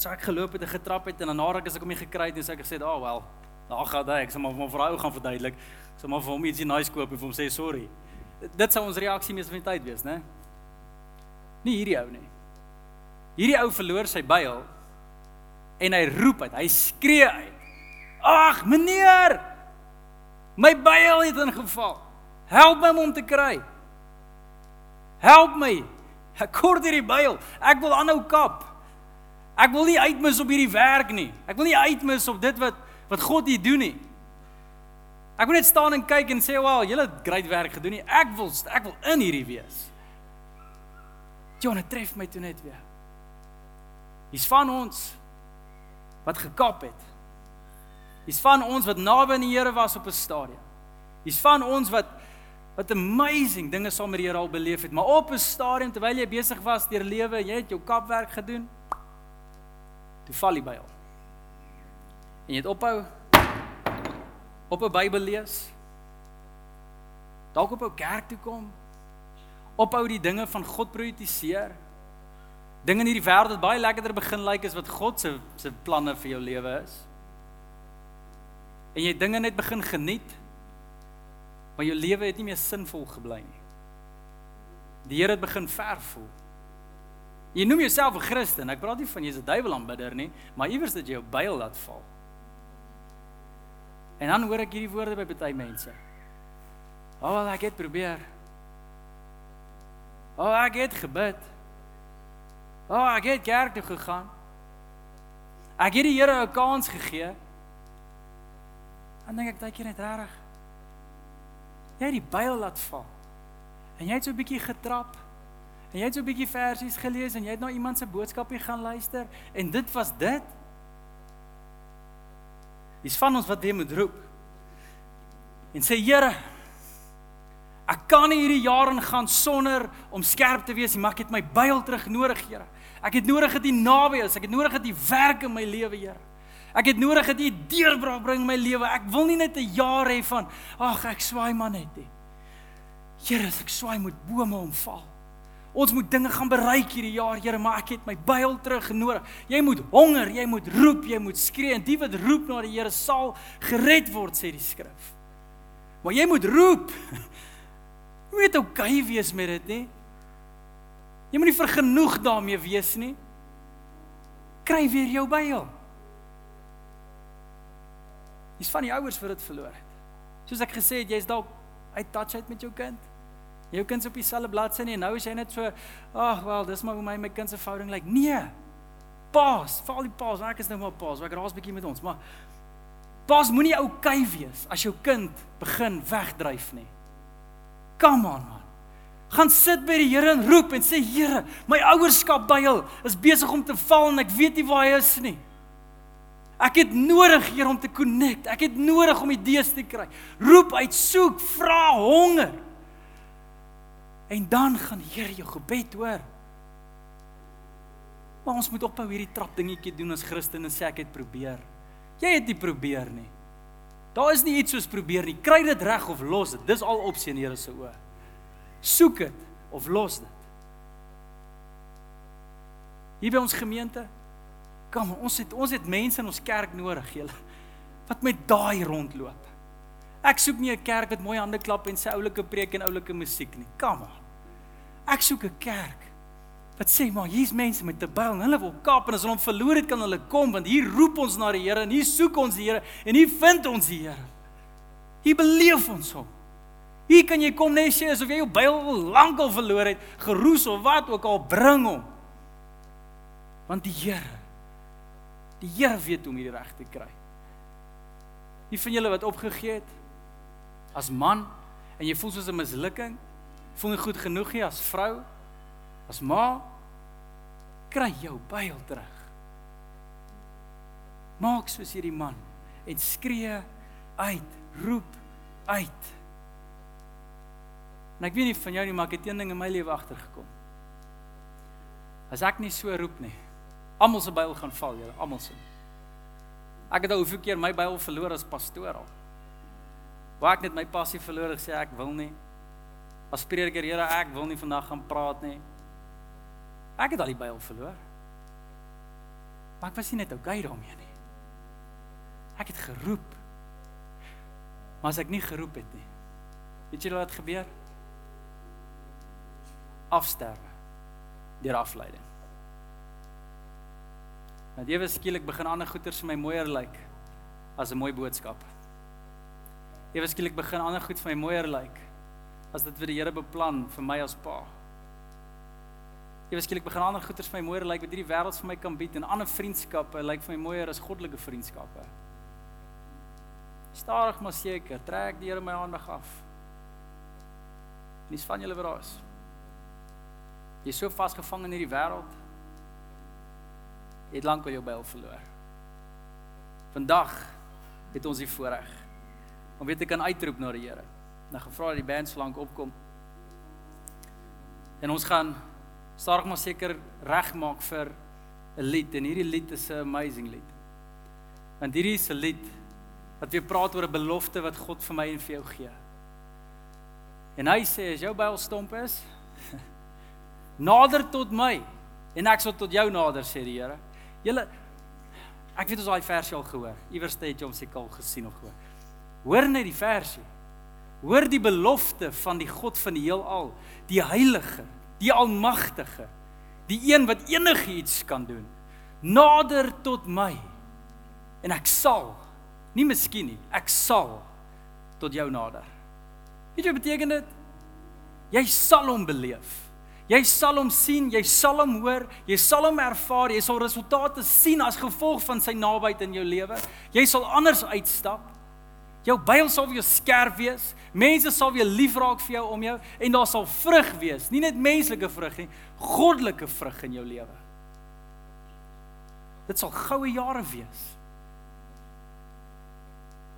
so ek geloop het en getrap het en dan nadat ek as ek hom gekry het, het ek gesê, "Ag, oh, wel, daar gaan hy, ek sê maar vir my vrou gaan verduidelik." Sê maar vir hom ietsie nice koop en vir hom sê sorry dit sou ons reaksie meeste van die tyd wees, né? Nie hierdie ou nie. Hierdie ou verloor sy byl en hy roep uit, hy skree uit. Ag, meneer! My byl het ingeval. Help my om hom te kry. Help my. Ek kort hierdie byl. Ek wil aanhou kap. Ek wil nie uitmis op hierdie werk nie. Ek wil nie uitmis op dit wat wat God hier doen nie. Ek wil net staan en kyk en sê, "Wel, julle het great werk gedoen nie. Ek wil ek wil in hierdie wees." Jonah tref my toe net weer. Hier's van ons wat gekap het. Hier's van ons wat naby aan die Here was op 'n stadium. Hier's van ons wat wat amazing dinge saam met die Here al beleef het, maar op 'n stadium terwyl jy besig was deur lewe, jy het jou kapwerk gedoen. Toe val jy by hom. En jy het ophou op 'n Bybel lees. Dalk op 'n kerk toe kom. Ophou die dinge van God prioritiseer. Dinge in hierdie wêreld wat baie lekkerder begin lyk like as wat God se se planne vir jou lewe is. En jy dinge net begin geniet. Maar jou lewe het nie meer sinvol gebly nie. Die Here het begin ver voel. Jy noem jouself 'n Christen. Ek praat nie van jy's 'n duiwelaanbidder nie, maar iewers dat jy jou byl laat val. En dan hoor ek hierdie woorde by baie mense. O, oh, ek het probeer. O, oh, ek het gebid. O, oh, ek het kerk toe gegaan. Ek het die Here 'n kans gegee. Dan dink ek dat jy net reg. Jy het die Bybel laat val. En jy het so 'n bietjie getrap. En jy het so 'n bietjie versies gelees en jy het na iemand se boodskapie gaan luister en dit was dit. Dis van ons wat weer moet roep. En sê Here, ek kan nie hierdie jaar ingaan sonder om skerp te wees nie, maar ek het my byl terug nodig, Here. Ek het nodig dat U naby is. Ek het nodig dat U werk in my lewe, Here. Ek het nodig dat U deurbraak bring in my lewe. Ek wil nie net 'n jaar hê van ag, ek swaai maar net nie. Here, as ek swaai moet bome omval. Ons moet dinge gaan bereik hierdie jaar, Here, maar ek het my byl terug nodig. Jy moet honger, jy moet roep, jy moet skree en die wat roep na die Here sal gered word, sê die skrif. Maar jy moet roep. Jy moet oukei wees met dit, nie? Jy moet nie vergenoeg daarmee wees nie. Kry weer jou byl. Dis van die ouers wat dit verloor het. Soos ek gesê het, jy's dalk uit touch uit met jou kind. Jou kind is op dieselfde bladsy nie en nou is jy net so, ag wel, dis maar hoe my my kind se verhouding lyk. Nee. Paas, val die paas, ek is nou maar paas, ek raas bietjie met ons, maar paas moenie oukei wees as jou kind begin wegdryf nie. Come on man. Gaan sit by die Here en roep en sê Here, my ouerskap byl is besig om te val en ek weet nie waar hy is nie. Ek het nodig hier om te connect. Ek het nodig om idees te kry. Roep uit, soek, vra, honger. En dan gaan die Here jou gebed hoor. Maar ons moet ophou hierdie trap dingetjie doen as Christen en sê ek het probeer. Jy het nie probeer nie. Daar is nie iets soos probeer nie. Kry dit reg of los dit. Dis al opsie in Here se oë. Soek dit of los dit. Hier by ons gemeente Kom, ons het ons het mense in ons kerk nodig, julle, wat met daai rondloop. Ek soek nie 'n kerk wat mooi hande klap en sy oulike preek en oulike musiek nie. Kom aan. Ek soek 'n kerk wat sê maar hier's mense met 'n Bybel en hulle wil kaap en as hulle hom verloor het kan hulle kom want hier roep ons na die Here en hier soek ons die Here en hier vind ons die Here. Hier beleef ons hom. Hier kan jy kom net sê asof jy jou Bybel lankal verloor het, geroes of wat ook al bring hom. Want die Here die Here weet hoe om hierdie reg te kry. Wie van julle wat opgegee het as man en jy voel soos 'n mislukking, voel nie goed genoeg nie as vrou, as ma, kry jou byl terug. Maak soos hierdie man en skree uit, roep uit. En ek weet nie van jou nie, maar ek het een ding in my lewe agtergekom. As ek nie so roep nie, almal se byl gaan val, julle, almal se. Ek het al hoeveel keer my byl verloor as pastoor al. Waar ek net my passie verloor gesê ek wil nie. As prediker, Here, ek wil nie vandag gaan praat nie. Ek het al die byl verloor. Maar ek was nie net okay daarmee nie. Ek het geroep. Maar as ek nie geroep het nie, weet jy wat gebeur? Afsterwe deur afleiding. Want ewe skielik begin ander goeters vir my mooier lyk as 'n mooi boodskap. Ewe skielik begin ander goed vir my mooier lyk as dit wat die Here beplan vir my as pa. Ewe skielik begin ander goeters vir my mooier lyk wat hierdie wêreld vir my kan bied en ander vriendskappe lyk vir my mooier as goddelike vriendskappe. Stadig maar seker, trek die Here my aandag af. Nis van julle wat daar is. Jy's so vasgevang in hierdie wêreld. Jy het lank al jou byl verloor. Vandag het ons die voorreg om weet ek kan uitroep na die Here. Nou gevra dat die band so lank opkom. En ons gaan stadig maar seker regmaak vir 'n lied en hierdie lied is 'n amazing lied. Want hierdie is 'n lied wat weer praat oor 'n belofte wat God vir my en vir jou gee. En hy sê as jou byl stomp is, [laughs] nader tot my en ek sal tot jou nader sê die Here. Julle ek weet ons daai versie al gehoor. Iewers het jy hom seker al gesien of gehoor. Hoor net die versie. Hoor die belofte van die God van die heelal, die heilige, die almagtige, die een wat enigiets kan doen. Nader tot my en ek sal nie miskien nie, ek sal tot jou nader. Weet jy wat beteken dit? Jy sal hom beleef. Jy sal hom sien, jy sal hom hoor, jy sal hom ervaar, jy sal resultate sien as gevolg van sy nabyheid in jou lewe. Jy sal anders uitstap. Jou byl sal weer skerp wees. Mense sal weer lief raak vir jou om jou en daar sal vrug wees, nie net menslike vrug nie, goddelike vrug in jou lewe. Dit sal goue jare wees.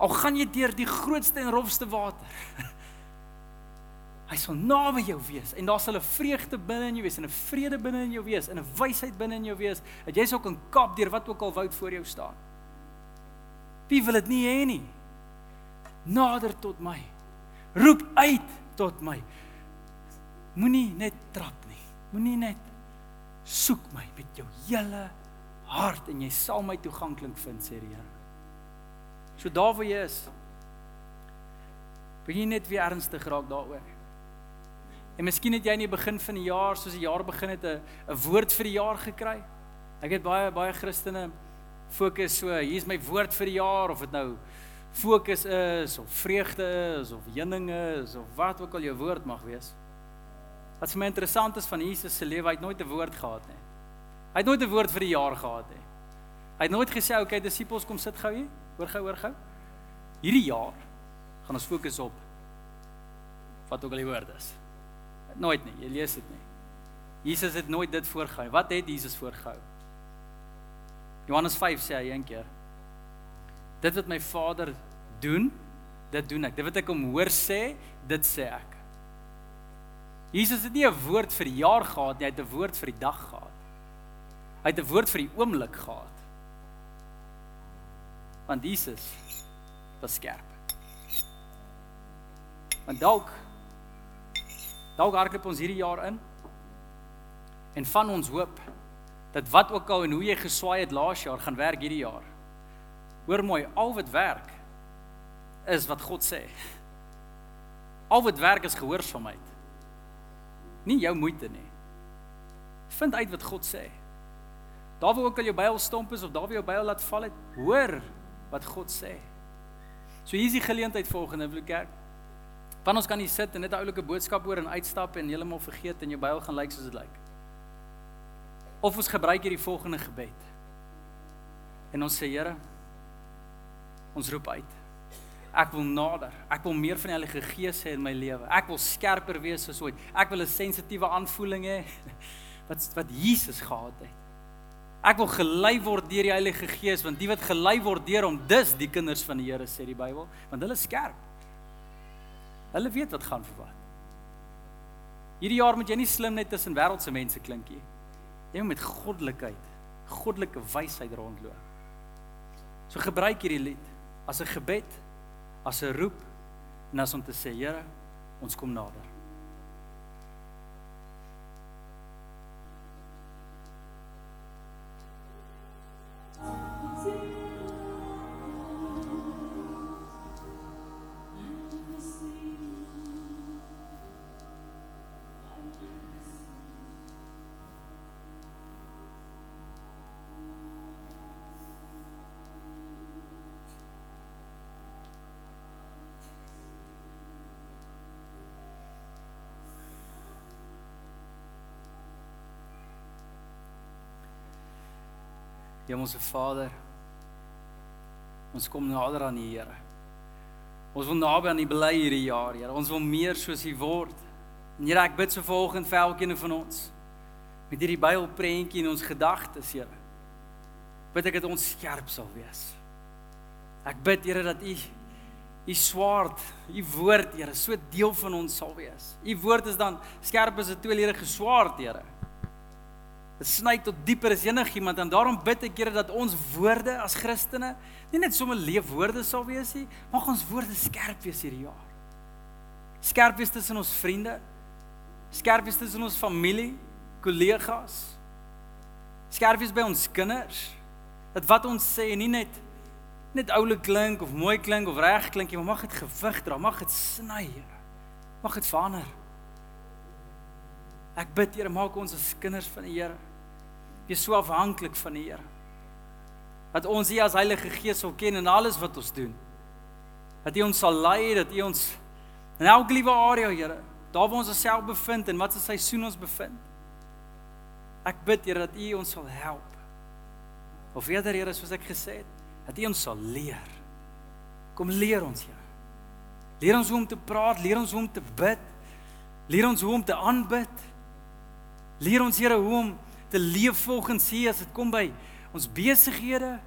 Al gaan jy deur die grootste en rofste water. [laughs] Hy sal naby jou wees en daar sal 'n vreugde binne in jou wees en 'n vrede binne in jou wees en 'n wysheid binne in jou wees dat jy sou kan kap deur wat ook al woud voor jou staan. Wie wil dit nie hê nie? Nader tot my. Roep uit tot my. Moenie net trap nie. Moenie net soek my met jou hele hart en jy sal my toeganklik vind sê die Here. So daar waar jy is. Begin net weer ernstig raak daaroor. En miskien het jy in die begin van die jaar, soos die jaar begin het, 'n 'n woord vir die jaar gekry. Ek het baie baie Christene fokus so, hier's my woord vir die jaar of dit nou fokus is of vreugde is of heuninge is of wat ook al jou woord mag wees. Wat vir my interessant is van Jesus se lewe, hy het nooit 'n woord gehad nie. Hy het nooit 'n woord vir die jaar gehad nie. Hy het nooit gesê, "Oké, okay, disippels, kom sit gou hier. Hoor gou, hoor gou. Hierdie jaar gaan ons fokus op wat ook al die woord is." Nooit nie, jy lees dit nie. Jesus het nooit dit voorgehou. Wat het Jesus voorgehou? Johannes 5 sê hy een keer. Dit wat my Vader doen, dit doen ek. Dit wat ek hom hoor sê, dit sê ek. Jesus het nie 'n woord vir die jaar gehad nie, hy het 'n woord vir die dag gehad. Hy het 'n woord vir die oomblik gehad. Want Jesus was skerp. Want dalk dalk hardloop ons hierdie jaar in en van ons hoop dat wat ook al en hoe jy geswaai het laas jaar gaan werk hierdie jaar. Hoor mooi, al wat werk is wat God sê. Al wat werk is gehoorsaamheid. Nie jou moeite nie. Vind uit wat God sê. Daar waar ook al jou Bybel stomp is of daar waar jou Bybel laat val het, hoor wat God sê. So hier is die geleentheid volgende Blue Kerk. Van ons kan hier sit en net 'n oulike boodskap hoor en uitstap en heeltemal vergeet en jou Bybel gaan lyk soos dit lyk. Of ons gebruik hierdie volgende gebed. En ons sê Here, ons roep uit. Ek wil nader. Ek wil meer van die Heilige Gees hê in my lewe. Ek wil skerper wees as ooit. Ek wil 'n sensitiewe aanvoeling hê [laughs] wat wat Jesus gehad het. Ek wil gelei word deur die Heilige Gees want die wat gelei word deur hom, dis die kinders van die Here sê die Bybel, want hulle is skerp. Hulle weet wat gaan vir wat. Hierdie jaar moet jy nie slim net tussen wêreldse mense klink nie. Jy moet met goddelikheid, goddelike wysheid rondloop. So gebruik hierdie lied as 'n gebed, as 'n roep en as om te sê, Here, ons kom nader. Hemelse Vader, ons kom nader aan U, Here. Ons wil naby aan U bly hierdie jaar, Here. Ons wil meer soos U word. En Here, ek bid so volgens vir elkeen van ons met hierdie Bybelprentjie in ons gedagtes, Here. Bid ek dat ons skerp sal wees. Ek bid, Here, dat U U swaard, U woord, Here, so deel van ons sal wees. U woord is dan skerp as 'n tweeledige swaard, Here. Dit sny tot dieper as enigiemand en daarom bid ek Here dat ons woorde as Christene nie net sommer leefwoorde sal wees nie, maar ons woorde skerp wees hierdie jaar. Skerp wees tussen ons vriende, skerp wees tussen ons familie, kollegas. Skerp wees by ons kinders. Dat wat ons sê nie net net oulik klink of mooi klink of reg klink nie, maar mag dit gewig dra, mag dit sny, Here. Mag dit verander. Ek bid Here, maak ons as kinders van die Here. Wees so afhanklik van die Here. Dat ons U as Heilige Gees sal ken in alles wat ons doen. Dat U ons sal lei, dat U ons in elke liewe area, Here, daar waar ons osself bevind en wat se seisoen ons bevind. Ek bid Here dat U ons sal help. Of eerder Here, soos ek gesê het, dat U ons sal leer. Kom leer ons, Here. Leer ons hoe om te praat, leer ons hoe om te bid. Leer ons hoe om te aanbid. Leer ons Here hoe om te leef volgens U as dit kom by ons besighede.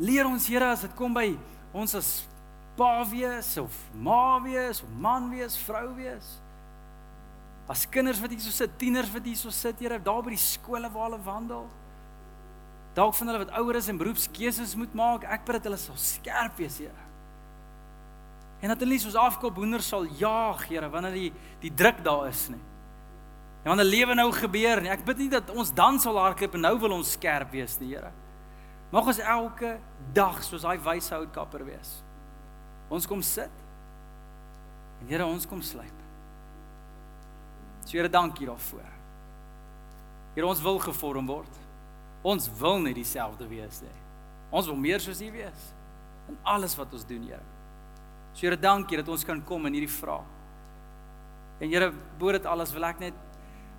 Leer ons Here as dit kom by ons as pa wees of ma wees of man wees, vrou wees. As kinders wat hier so sit, tieners wat hier so sit, Here, daar by die skole waar hulle wandel. Dalk van hulle wat ouer is en beroepskeuses moet maak, ek bid dat hulle sal skerp wees, Here. En dat hulle nie soos afkop hoender sal jaag, Here, wanneer die die druk daar is nie. En wanneer lewe nou gebeur nie, ek bid nie dat ons dan sal hardloop en nou wil ons skerp wees nie, Here. Mag ons elke dag soos daai wyse houtkapper wees. Ons kom sit. En Here, ons kom slyp. So Here, dankie daarvoor. Here, ons wil gevorm word. Ons wil nie dieselfde wees nie. Ons wil meer soos U wees in alles wat ons doen, Here. So Here, dankie dat ons kan kom in hierdie vraag. En Here, bo dit alles wil ek net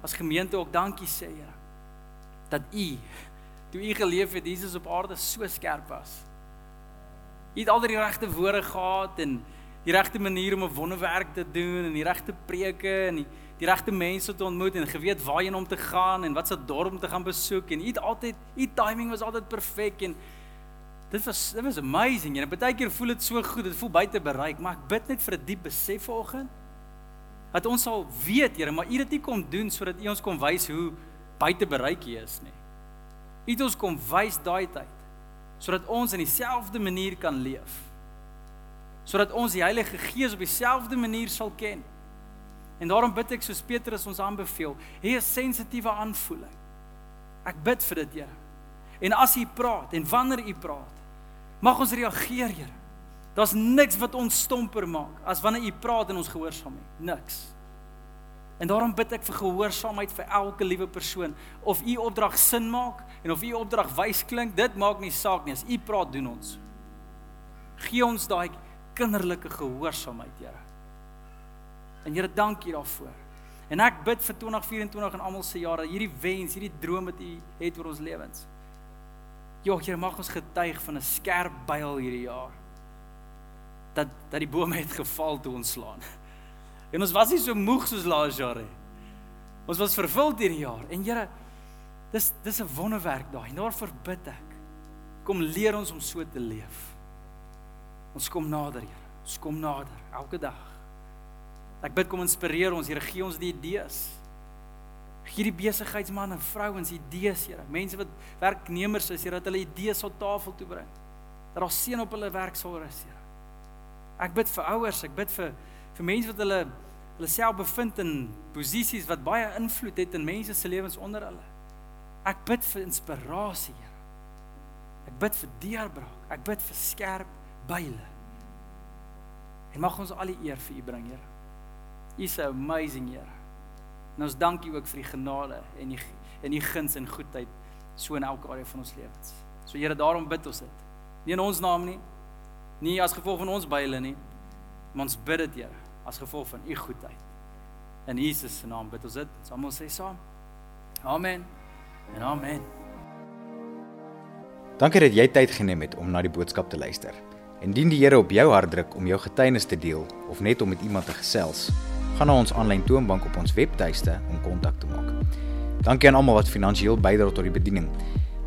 as gemeente ook dankie sê, Here. Dat U toe U geleef het Jesus op aarde so skerp was. U het al die regte woorde gehad en die regte manier om 'n wonderwerk te doen en die regte preke en die, die regte mense te ontmoet en geweet waarheen om te gaan en wat se dorp om te gaan besoek en u het altyd u timing was altyd perfek en dit was dit was amazing. En baie keer voel dit so goed, dit voel buite bereik, maar ek bid net vir 'n diep besef vanoggend dat ons sal weet, Here, maar U het dit nie kom doen sodat U ons kom wys hoe buite bereik U is nie. U het ons kom wys daai tyd sodat ons in dieselfde manier kan leef. Sodat ons die Heilige Gees op dieselfde manier sal ken. En daarom bid ek soos Petrus ons aanbeveel, hê 'n sensitiewe aanvoeling. Ek bid vir dit, Here. En as U praat en wanneer U praat, mag ons reageer, Here. Daar's niks wat ons stomper maak as wanneer U praat en ons gehoorsaam nie. Niks. En daarom bid ek vir gehoorsaamheid vir elke liewe persoon. Of u opdrag sin maak en of u opdrag wys klink, dit maak nie saak nie. As u praat, doen ons. Gee ons daai kinderlike gehoorsaamheid, Here. En Here, dankie daarvoor. En ek bid vir 2024 en almal se jare, hierdie wens, hierdie droom wat u het oor ons lewens. Ja, Here, mag ons getuig van 'n skerp byl hierdie jaar. Dat dat die bome het geval toe ons slaan. En ons was nie so moeg soos laas jaar nie. Ons was vervuld hierdie jaar. En Here, dis dis 'n wonderwerk daai. Daarvoor bid ek. Kom leer ons om so te leef. Ons kom nader, Here. Ons kom nader elke dag. Ek bid kom inspireer ons, Here, gee ons die idees. Gee die besigheidsmense en vrouens idees, Here. Mense wat werknemers is, Here, dat hulle idees op tafel toe bring. Dat daar seën op hulle werk sal rus, Here. Ek bid vir ouers, ek bid vir vir mense wat hulle hulle self bevind in posisies wat baie invloed het in mense se lewens onder hulle. Ek bid vir inspirasie, Here. Ek bid vir deurbraak. Ek bid vir skerp byle. En mag ons al die eer vir U bring, Here. U's amazing, Here. En ons dank U ook vir die genade en die en die guns en goedheid so in elke area van ons lewens. So Here, daarom bid ons dit. Nie in ons naam nie, nie as gevolg van ons byle nie, maar ons bid dit, Here, as gevolg van U goedheid. In Jesus se naam bid ons dit. Ons almal sê saam. Amen. En amen. Dankie dat jy tyd geneem het om na die boodskap te luister. Indien die Here op jou hart druk om jou getuienis te deel of net om met iemand te gesels, gaan na ons aanlyn toonbank op ons webtuiste om kontak te maak. Dankie aan almal wat finansiëel bydra tot die bediening.